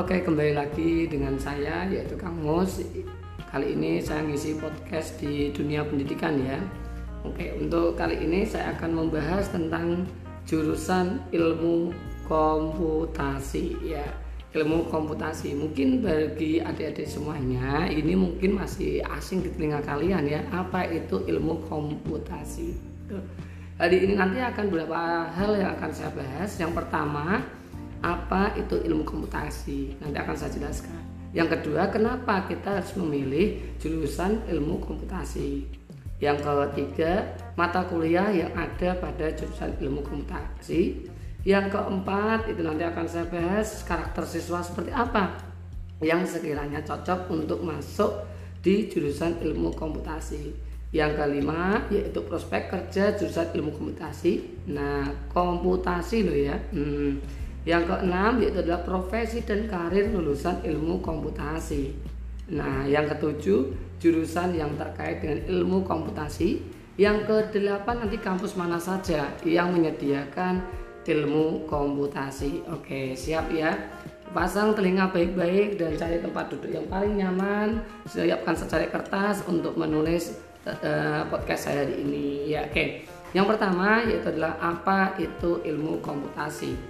Oke, kembali lagi dengan saya yaitu Kang Mus. Kali ini saya ngisi podcast di dunia pendidikan ya. Oke, untuk kali ini saya akan membahas tentang jurusan ilmu komputasi ya. Ilmu komputasi mungkin bagi adik-adik semuanya ini mungkin masih asing di telinga kalian ya. Apa itu ilmu komputasi? Hari ini nanti akan beberapa hal yang akan saya bahas. Yang pertama, apa itu ilmu komputasi? Nanti akan saya jelaskan. Yang kedua kenapa kita harus memilih jurusan ilmu komputasi? Yang ketiga mata kuliah yang ada pada jurusan ilmu komputasi. Yang keempat itu nanti akan saya bahas karakter siswa seperti apa yang sekiranya cocok untuk masuk di jurusan ilmu komputasi. Yang kelima yaitu prospek kerja jurusan ilmu komputasi. Nah komputasi loh ya. Hmm yang keenam yaitu adalah profesi dan karir lulusan ilmu komputasi. Nah, yang ketujuh jurusan yang terkait dengan ilmu komputasi. Yang kedelapan nanti kampus mana saja yang menyediakan ilmu komputasi. Oke, siap ya. Pasang telinga baik-baik dan cari tempat duduk yang paling nyaman. Siapkan secari kertas untuk menulis uh, podcast saya hari ini. Ya, oke. Yang pertama yaitu adalah apa itu ilmu komputasi.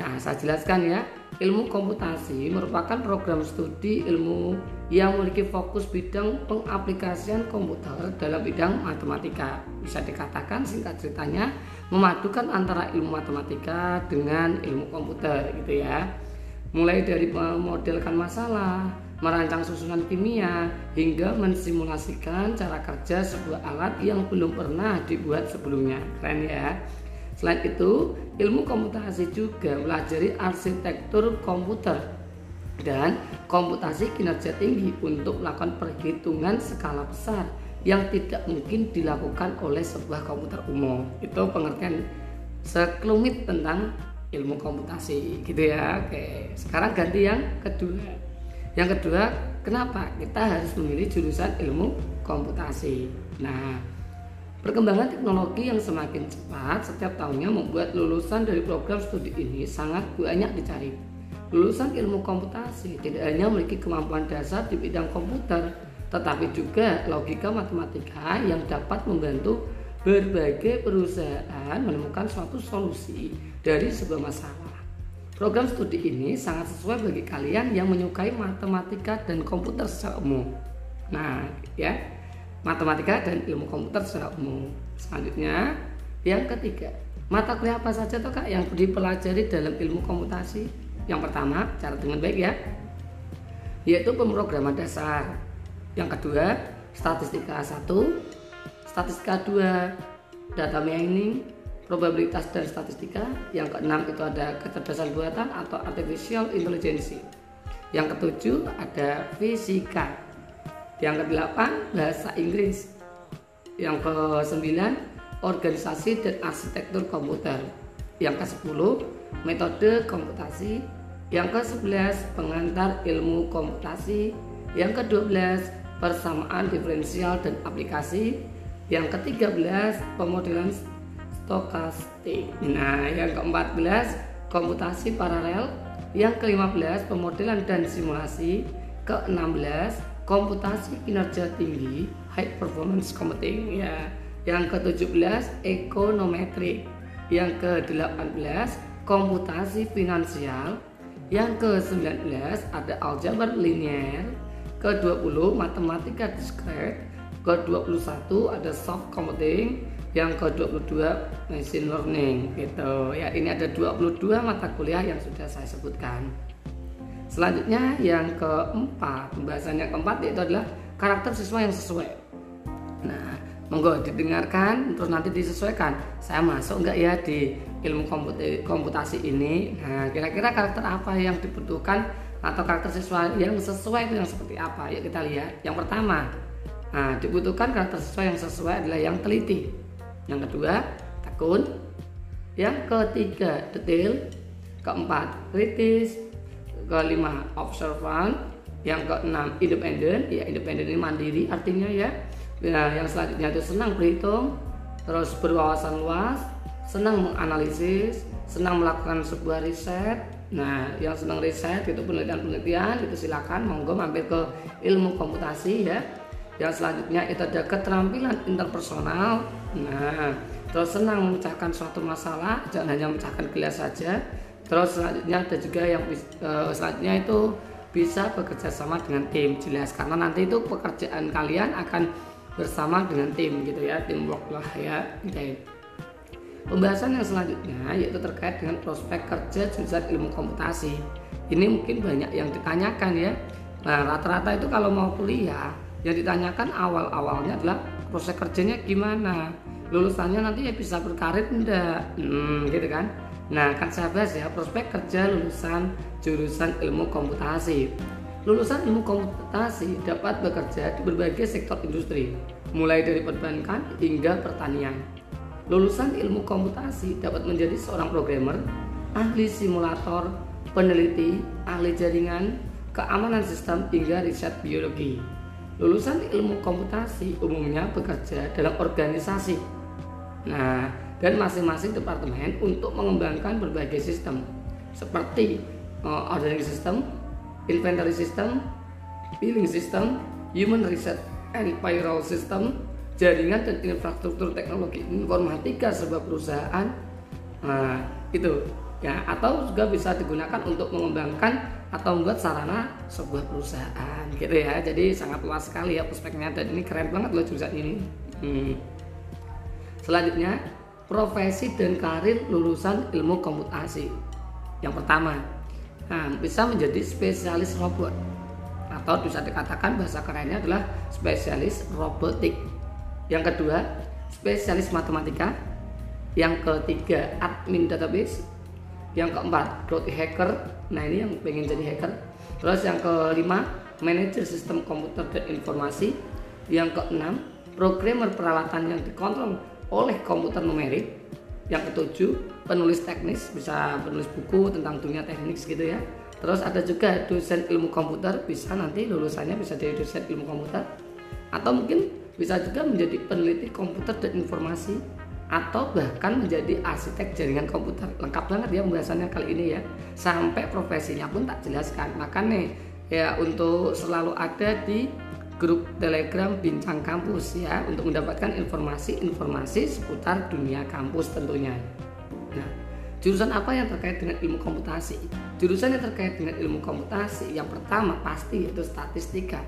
Nah, saya jelaskan ya. Ilmu komputasi merupakan program studi ilmu yang memiliki fokus bidang pengaplikasian komputer dalam bidang matematika. Bisa dikatakan singkat ceritanya memadukan antara ilmu matematika dengan ilmu komputer gitu ya. Mulai dari memodelkan masalah, merancang susunan kimia, hingga mensimulasikan cara kerja sebuah alat yang belum pernah dibuat sebelumnya. Keren ya. Selain itu, ilmu komputasi juga pelajari arsitektur komputer dan komputasi kinerja tinggi untuk melakukan perhitungan skala besar yang tidak mungkin dilakukan oleh sebuah komputer umum. Itu pengertian sekelumit tentang ilmu komputasi gitu ya. Oke, sekarang ganti yang kedua. Yang kedua, kenapa kita harus memilih jurusan ilmu komputasi? Nah, Perkembangan teknologi yang semakin cepat setiap tahunnya membuat lulusan dari program studi ini sangat banyak dicari. Lulusan ilmu komputasi tidak hanya memiliki kemampuan dasar di bidang komputer, tetapi juga logika matematika yang dapat membantu berbagai perusahaan menemukan suatu solusi dari sebuah masalah. Program studi ini sangat sesuai bagi kalian yang menyukai matematika dan komputer secara umum. Nah, ya, matematika dan ilmu komputer secara umum. Selanjutnya, yang ketiga, mata kuliah apa saja toh kak yang dipelajari dalam ilmu komputasi? Yang pertama, cara dengan baik ya, yaitu pemrograman dasar. Yang kedua, statistika 1, statistika 2, data mining, probabilitas dan statistika. Yang keenam itu ada kecerdasan buatan atau artificial intelligence. Yang ketujuh ada fisika yang kedelapan bahasa Inggris. Yang ke sembilan organisasi dan arsitektur komputer. Yang ke sepuluh metode komputasi. Yang ke sebelas pengantar ilmu komputasi. Yang ke dua belas persamaan diferensial dan aplikasi. Yang ke tiga belas pemodelan stokastik. Nah yang ke empat belas komputasi paralel. Yang ke lima belas pemodelan dan simulasi. Ke enam belas komputasi kinerja tinggi high performance computing ya. Yang ke-17 ekonometrik yang ke-18 komputasi finansial. Yang ke-19 ada aljabar linear. Ke-20 matematika discrete. Ke-21 ada soft computing. Yang ke-22 machine learning gitu. Ya ini ada 22 mata kuliah yang sudah saya sebutkan Selanjutnya yang keempat, pembahasan yang keempat yaitu adalah karakter siswa yang sesuai. Nah, monggo didengarkan terus nanti disesuaikan. Saya masuk enggak ya di ilmu komputasi ini? Nah, kira-kira karakter apa yang dibutuhkan atau karakter siswa yang sesuai itu yang seperti apa? Yuk kita lihat. Yang pertama, nah, dibutuhkan karakter siswa yang sesuai adalah yang teliti. Yang kedua, tekun. Yang ketiga, detail. Keempat, kritis kelima observan yang keenam independen ya independen ini mandiri artinya ya nah, yang selanjutnya itu senang berhitung terus berwawasan luas senang menganalisis senang melakukan sebuah riset Nah, yang senang riset itu penelitian-penelitian itu silakan monggo mampir ke ilmu komputasi ya. Yang selanjutnya itu ada keterampilan interpersonal. Nah, terus senang memecahkan suatu masalah, jangan hanya memecahkan gelas saja. Terus selanjutnya ada juga yang uh, selanjutnya itu bisa bekerja sama dengan tim jelas karena nanti itu pekerjaan kalian akan bersama dengan tim gitu ya teamwork lah ya okay. Pembahasan yang selanjutnya yaitu terkait dengan prospek kerja jurusan ilmu komputasi. Ini mungkin banyak yang ditanyakan ya. Nah rata-rata itu kalau mau kuliah yang ditanyakan awal-awalnya adalah proses kerjanya gimana, lulusannya nanti ya bisa berkarir enggak, hmm, gitu kan? Nah kan saya bahas ya prospek kerja lulusan jurusan ilmu komputasi. Lulusan ilmu komputasi dapat bekerja di berbagai sektor industri, mulai dari perbankan hingga pertanian lulusan ilmu komputasi dapat menjadi seorang programmer, ahli simulator, peneliti, ahli jaringan, keamanan sistem hingga riset biologi. Lulusan ilmu komputasi umumnya bekerja dalam organisasi. Nah, dan masing-masing departemen untuk mengembangkan berbagai sistem seperti uh, ordering system, inventory system, billing system, human research and payroll system, jaringan dan infrastruktur teknologi informatika sebuah perusahaan nah, itu ya atau juga bisa digunakan untuk mengembangkan atau membuat sarana sebuah perusahaan gitu ya jadi sangat luas sekali ya prospeknya dan ini keren banget loh jurusan ini hmm. selanjutnya profesi dan karir lulusan ilmu komputasi yang pertama nah, bisa menjadi spesialis robot. Atau bisa dikatakan bahasa kerennya adalah spesialis robotik. Yang kedua spesialis matematika. Yang ketiga admin database. Yang keempat growth hacker. Nah ini yang pengen jadi hacker. Terus yang kelima manajer sistem komputer dan informasi. Yang keenam programmer peralatan yang dikontrol oleh komputer numerik yang ketujuh penulis teknis bisa penulis buku tentang dunia teknik gitu ya. Terus ada juga dosen ilmu komputer bisa nanti lulusannya bisa jadi dosen ilmu komputer. Atau mungkin bisa juga menjadi peneliti komputer dan informasi atau bahkan menjadi arsitek jaringan komputer. Lengkap banget ya pembahasannya kali ini ya. Sampai profesinya pun tak jelaskan. Makanya ya untuk selalu ada di grup telegram bincang kampus ya untuk mendapatkan informasi-informasi seputar dunia kampus tentunya nah jurusan apa yang terkait dengan ilmu komputasi jurusan yang terkait dengan ilmu komputasi yang pertama pasti yaitu statistika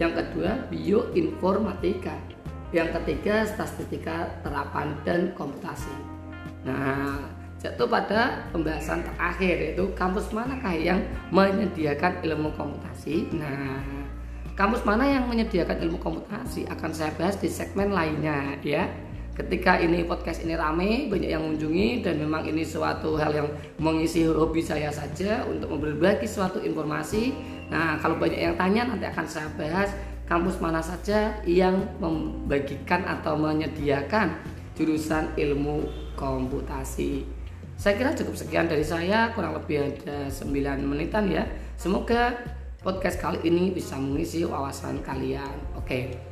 yang kedua bioinformatika, yang ketiga statistika terapan dan komputasi. Nah, jatuh pada pembahasan terakhir yaitu kampus manakah yang menyediakan ilmu komputasi. Nah, kampus mana yang menyediakan ilmu komputasi akan saya bahas di segmen lainnya ya. Ketika ini podcast ini rame, banyak yang mengunjungi dan memang ini suatu hal yang mengisi hobi saya saja untuk berbagi suatu informasi Nah, kalau banyak yang tanya nanti akan saya bahas kampus mana saja yang membagikan atau menyediakan jurusan ilmu komputasi. Saya kira cukup sekian dari saya, kurang lebih ada 9 menitan ya. Semoga podcast kali ini bisa mengisi wawasan kalian. Oke.